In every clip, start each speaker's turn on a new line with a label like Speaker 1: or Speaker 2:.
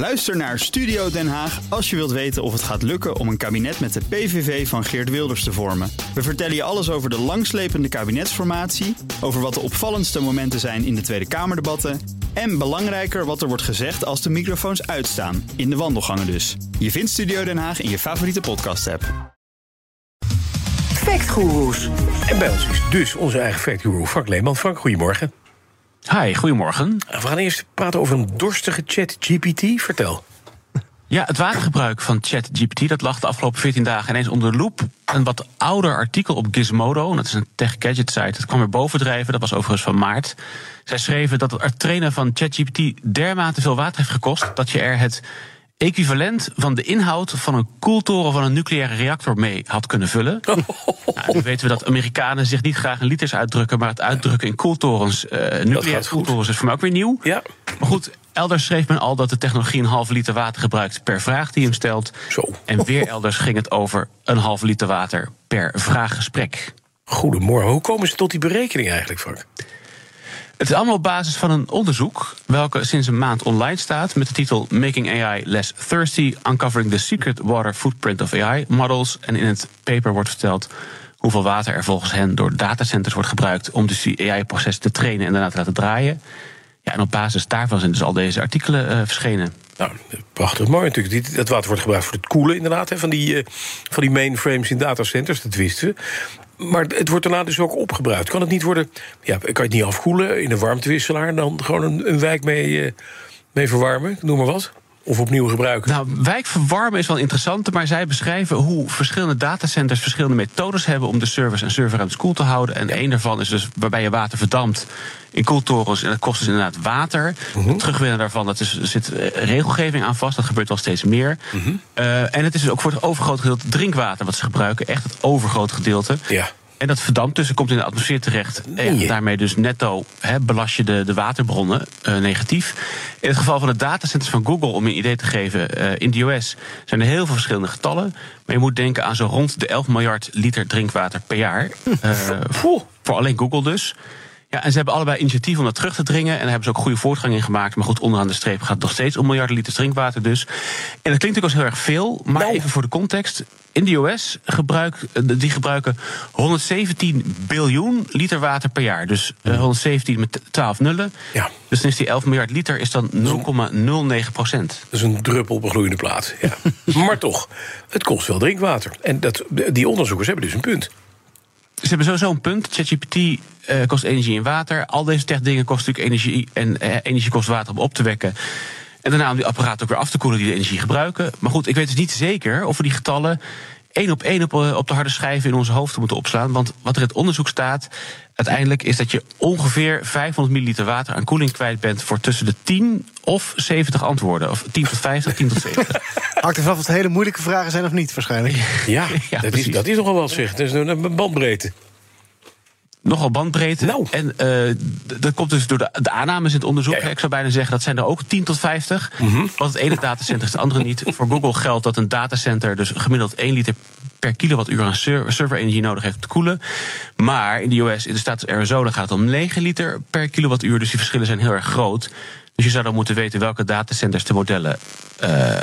Speaker 1: Luister naar Studio Den Haag als je wilt weten of het gaat lukken om een kabinet met de PVV van Geert Wilders te vormen. We vertellen je alles over de langslepende kabinetsformatie, over wat de opvallendste momenten zijn in de Tweede Kamerdebatten en belangrijker wat er wordt gezegd als de microfoons uitstaan, in de wandelgangen dus. Je vindt Studio Den Haag in je favoriete podcast-app.
Speaker 2: Factgoeroes. En bij ons is dus onze eigen factguru Frank Leeman. Frank, goedemorgen.
Speaker 3: Hi, goedemorgen.
Speaker 2: We gaan eerst praten over een dorstige chat GPT. Vertel.
Speaker 3: Ja, het watergebruik van ChatGPT dat lag de afgelopen 14 dagen ineens onder de loep. Een wat ouder artikel op Gizmodo, dat is een tech gadget site, dat kwam weer bovendrijven. Dat was overigens van maart. Zij schreven dat het trainen van ChatGPT dermate veel water heeft gekost dat je er het equivalent van de inhoud van een koeltoren van een nucleaire reactor mee had kunnen vullen. nou, nu weten we dat Amerikanen zich niet graag in liters uitdrukken, maar het uitdrukken in koeltorens, uh, nucleaire koeltorens, is voor mij ook weer nieuw.
Speaker 2: Ja.
Speaker 3: Maar goed, elders schreef men al dat de technologie een halve liter water gebruikt per vraag die hem stelt.
Speaker 2: Zo.
Speaker 3: En weer elders ging het over een halve liter water per vraaggesprek.
Speaker 2: Goedemorgen. Hoe komen ze tot die berekening eigenlijk, Frank?
Speaker 3: Het is allemaal op basis van een onderzoek, welke sinds een maand online staat, met de titel Making AI Less Thirsty: Uncovering the Secret Water Footprint of AI Models. En in het paper wordt verteld hoeveel water er volgens hen door datacenters wordt gebruikt om dus die AI-processen te trainen en daarna te laten draaien. Ja, en op basis daarvan zijn dus al deze artikelen uh, verschenen.
Speaker 2: Nou, prachtig mooi natuurlijk. Dat water wordt gebruikt voor het koelen inderdaad, hè, van, die, uh, van die mainframes in datacenters, dat wisten we. Maar het wordt daarna dus ook opgebruikt. Kan het niet worden, ja, kan je het niet afkoelen in een warmtewisselaar... en dan gewoon een, een wijk mee, uh, mee verwarmen, noem maar wat? Of opnieuw gebruiken?
Speaker 3: Nou, wijkverwarmen is wel interessant, maar zij beschrijven hoe verschillende datacenters verschillende methodes hebben om de servers en serverruimtes koel te houden. En een daarvan is dus waarbij je water verdampt in koeltorens. En dat kost dus inderdaad water. Uh -huh. Terugwinnen daarvan, dat is, zit regelgeving aan vast. Dat gebeurt wel steeds meer. Uh -huh. uh, en het is dus ook voor het overgrote gedeelte drinkwater wat ze gebruiken. Echt het overgrote gedeelte.
Speaker 2: Ja.
Speaker 3: En dat verdampt dus, het komt in de atmosfeer terecht. En daarmee dus netto he, belast je de, de waterbronnen uh, negatief. In het geval van de datacenters van Google, om je een idee te geven, uh, in de US zijn er heel veel verschillende getallen. Maar je moet denken aan zo rond de 11 miljard liter drinkwater per jaar. Uh, voor, voor alleen Google dus. Ja, en ze hebben allebei initiatief om dat terug te dringen. En daar hebben ze ook goede voortgang in gemaakt. Maar goed, onderaan de streep gaat het nog steeds om miljarden liters drinkwater dus. En dat klinkt ook als heel erg veel. Maar nou. even voor de context. In de US gebruik, die gebruiken 117 biljoen liter water per jaar. Dus uh, 117 met 12 nullen.
Speaker 2: Ja.
Speaker 3: Dus dan is die 11 miljard liter is dan 0,09 procent.
Speaker 2: Dat is een druppel op een gloeiende plaat. Ja. maar toch, het kost wel drinkwater. En dat, die onderzoekers hebben dus een punt.
Speaker 3: Ze hebben sowieso een punt. ChatGPT uh, kost energie en water. Al deze tech-dingen kosten natuurlijk energie. En uh, energie kost water om op te wekken. En daarna om die apparaten ook weer af te koelen die de energie gebruiken. Maar goed, ik weet dus niet zeker of we die getallen één op één op, op de harde schijven in onze hoofden moeten opslaan. Want wat er in het onderzoek staat, uiteindelijk is dat je ongeveer 500 milliliter water aan koeling kwijt bent voor tussen de 10 of 70 antwoorden. Of 10 tot 50, 10 tot 70.
Speaker 4: Hangt er vanaf of het hele moeilijke vragen zijn of niet, waarschijnlijk.
Speaker 2: Ja, ja dat, is, dat is nogal wat zeg. Dat is een bandbreedte.
Speaker 3: Nogal bandbreedte.
Speaker 2: Nou.
Speaker 3: En uh, dat komt dus door de, de aannames in het onderzoek. Ja, ja. Ik zou bijna zeggen, dat zijn er ook 10 tot 50. Mm -hmm. Want het ene datacenter is het andere niet. Voor Google geldt dat een datacenter dus gemiddeld 1 liter per kilowattuur aan serverenergie nodig heeft te koelen. Maar in de US, in de staat Arizona, gaat het om 9 liter per kilowattuur. Dus die verschillen zijn heel erg groot. Dus je zou dan moeten weten welke datacenters de modellen uh,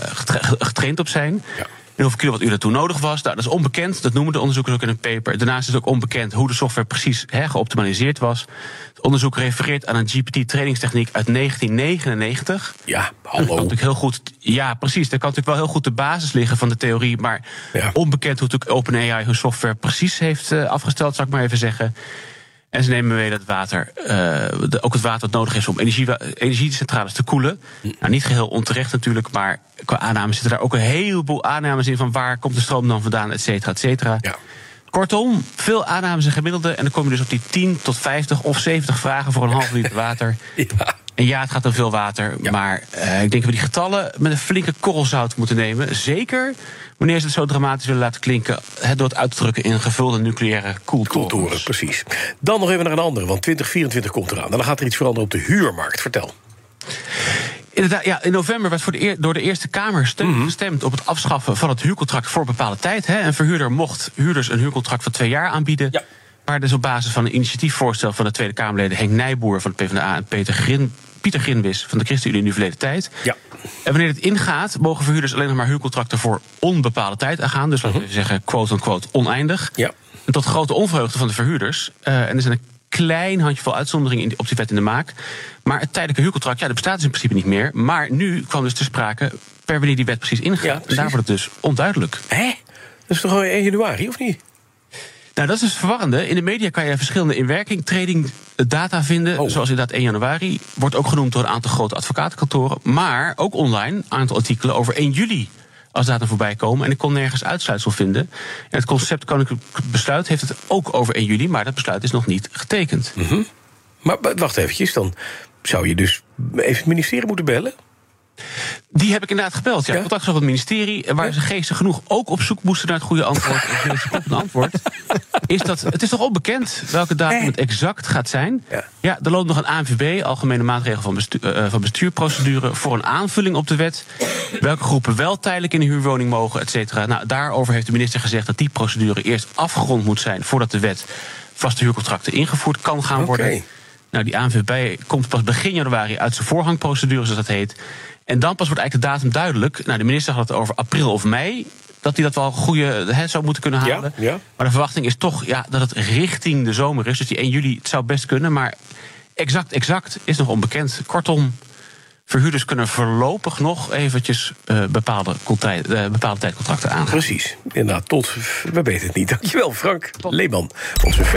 Speaker 3: getraind op zijn.
Speaker 2: Ja.
Speaker 3: En hoeveel kilowattuur daartoe nodig was. Nou, dat is onbekend. Dat noemen de onderzoekers ook in een paper. Daarnaast is het ook onbekend hoe de software precies he, geoptimaliseerd was. Het onderzoek refereert aan een GPT-trainingstechniek uit 1999.
Speaker 2: Ja, hallo.
Speaker 3: Dat kan natuurlijk heel goed. Ja, precies. Daar kan natuurlijk wel heel goed de basis liggen van de theorie. Maar
Speaker 2: ja.
Speaker 3: onbekend hoe natuurlijk OpenAI hun software precies heeft uh, afgesteld, zou ik maar even zeggen. En ze nemen mee dat water, uh, de, ook het water dat nodig is om energie, energiecentrales te koelen. Nou, niet geheel onterecht natuurlijk, maar qua aannames zitten daar ook een heleboel aannames in van waar komt de stroom dan vandaan, et cetera, et cetera.
Speaker 2: Ja.
Speaker 3: Kortom, veel aannames en gemiddelde. En dan kom je dus op die 10 tot 50 of 70 vragen voor een half liter water.
Speaker 2: ja.
Speaker 3: En ja, het gaat om veel water. Ja. Maar uh, ik denk dat we die getallen met een flinke korrelzout moeten nemen. Zeker wanneer ze het zo dramatisch willen laten klinken... door het uit te drukken in gevulde nucleaire koeltorens.
Speaker 2: koeltoren. Precies. Dan nog even naar een andere, want 2024 komt eraan. En dan gaat er iets veranderen op de huurmarkt. Vertel.
Speaker 3: Inderdaad, ja, in november werd voor de eer, door de Eerste Kamer steun mm-hmm. gestemd op het afschaffen van het huurcontract voor bepaalde tijd. Hè. Een verhuurder mocht huurders een huurcontract van twee jaar aanbieden.
Speaker 2: Ja.
Speaker 3: Maar dus op basis van een initiatiefvoorstel van de Tweede Kamerleden Henk Nijboer van de PvdA en Peter Grin Pieter Grinwis van de ChristenUnie in de verleden tijd.
Speaker 2: Ja.
Speaker 3: En wanneer het ingaat, mogen verhuurders alleen nog maar huurcontracten voor onbepaalde tijd aangaan. Dus laten we zeggen, quote-unquote, oneindig.
Speaker 2: Ja.
Speaker 3: En tot grote onvreugde van de verhuurders. Uh, en er zijn een klein handjevol uitzonderingen op die wet in de maak. Maar het tijdelijke huurcontract, ja, dat bestaat dus in principe niet meer. Maar nu kwam dus te sprake per wanneer die wet precies ingaat.
Speaker 2: Ja,
Speaker 3: en daar wordt het dus onduidelijk.
Speaker 2: Hè? Dat is toch gewoon 1 januari, of niet?
Speaker 3: Nou, dat is het verwarrende. In de media kan je verschillende inwerking trading data vinden.
Speaker 2: Oh.
Speaker 3: Zoals inderdaad 1 januari. Wordt ook genoemd door een aantal grote advocatenkantoren. Maar ook online een aantal artikelen over 1 juli. Als data voorbij komen. En ik kon nergens uitsluitsel vinden. En het concept Koninklijk Besluit heeft het ook over 1 juli. Maar dat besluit is nog niet getekend.
Speaker 2: Maar maar wacht eventjes, dan zou je dus even het ministerie moeten bellen.
Speaker 3: Die heb ik inderdaad gebeld. Ja, contact met het ministerie. Waar
Speaker 2: Ja?
Speaker 3: ze geestig genoeg ook op zoek moesten naar het goede antwoord. en ze een antwoord. Is dat, het is toch onbekend welke datum
Speaker 2: Eh.
Speaker 3: het exact gaat zijn?
Speaker 2: Ja.
Speaker 3: Ja, er loopt nog een ANVB, Algemene Maatregel van, bestu eh, van Bestuurprocedure, voor een aanvulling op de wet. Welke groepen wel tijdelijk in een huurwoning mogen, et cetera. Nou, daarover heeft de minister gezegd dat die procedure eerst afgerond moet zijn voordat de wet vaste huurcontracten ingevoerd kan gaan worden. Nou, die ANVB komt pas begin januari uit zijn voorhangprocedure, zoals dat heet. En dan pas wordt eigenlijk de datum duidelijk. Nou, de minister had het over april of mei. Dat hij dat wel goede hè, zou moeten kunnen halen.
Speaker 2: ja.
Speaker 3: Maar de verwachting is toch ja, dat het richting de zomer is. Dus die 1 juli, het zou best kunnen. Maar exact, exact is nog onbekend. Kortom, verhuurders kunnen voorlopig nog eventjes eh, bepaalde, eh, bepaalde tijdcontracten aangaan.
Speaker 2: Precies. Inderdaad, tot. We weten het niet. Dankjewel, Frank Leeman. Onze